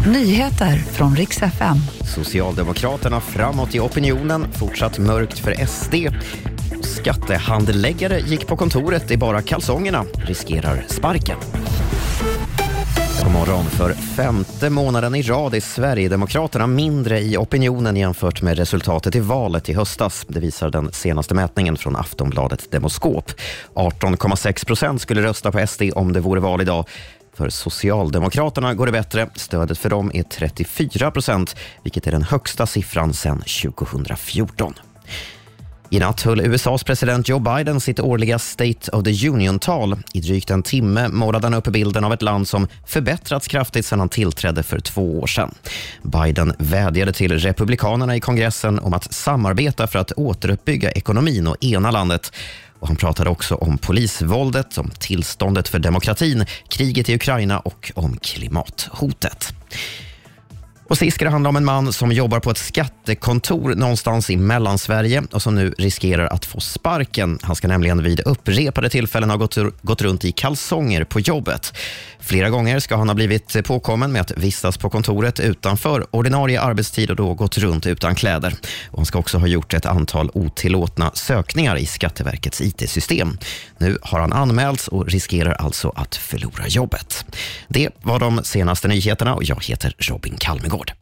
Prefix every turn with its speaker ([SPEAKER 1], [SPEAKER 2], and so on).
[SPEAKER 1] Nyheter från riks FM.
[SPEAKER 2] Socialdemokraterna framåt i opinionen, fortsatt mörkt för SD. Skattehandläggare gick på kontoret i bara kalsongerna, riskerar sparken. God morgon. För femte månaden i rad är Sverigedemokraterna mindre i opinionen jämfört med resultatet i valet i höstas. Det visar den senaste mätningen från Aftonbladet Demoskop. 18,6 procent skulle rösta på SD om det vore val idag. För Socialdemokraterna går det bättre. Stödet för dem är 34 procent, vilket är den högsta siffran sedan 2014. I natt höll USAs president Joe Biden sitt årliga State of the Union-tal. I drygt en timme målade han upp bilden av ett land som förbättrats kraftigt sedan han tillträdde för två år sedan. Biden vädjade till republikanerna i kongressen om att samarbeta för att återuppbygga ekonomin och ena landet. Och han pratade också om polisvåldet, om tillståndet för demokratin, kriget i Ukraina och om klimathotet. Och sist ska det handla om en man som jobbar på ett skattekontor någonstans i Mellansverige och som nu riskerar att få sparken. Han ska nämligen vid upprepade tillfällen ha gått, gått runt i kalsonger på jobbet. Flera gånger ska han ha blivit påkommen med att vistas på kontoret utanför ordinarie arbetstid och då gått runt utan kläder. Och han ska också ha gjort ett antal otillåtna sökningar i Skatteverkets IT-system. Nu har han anmälts och riskerar alltså att förlora jobbet. Det var de senaste nyheterna och jag heter Robin Kalmegård.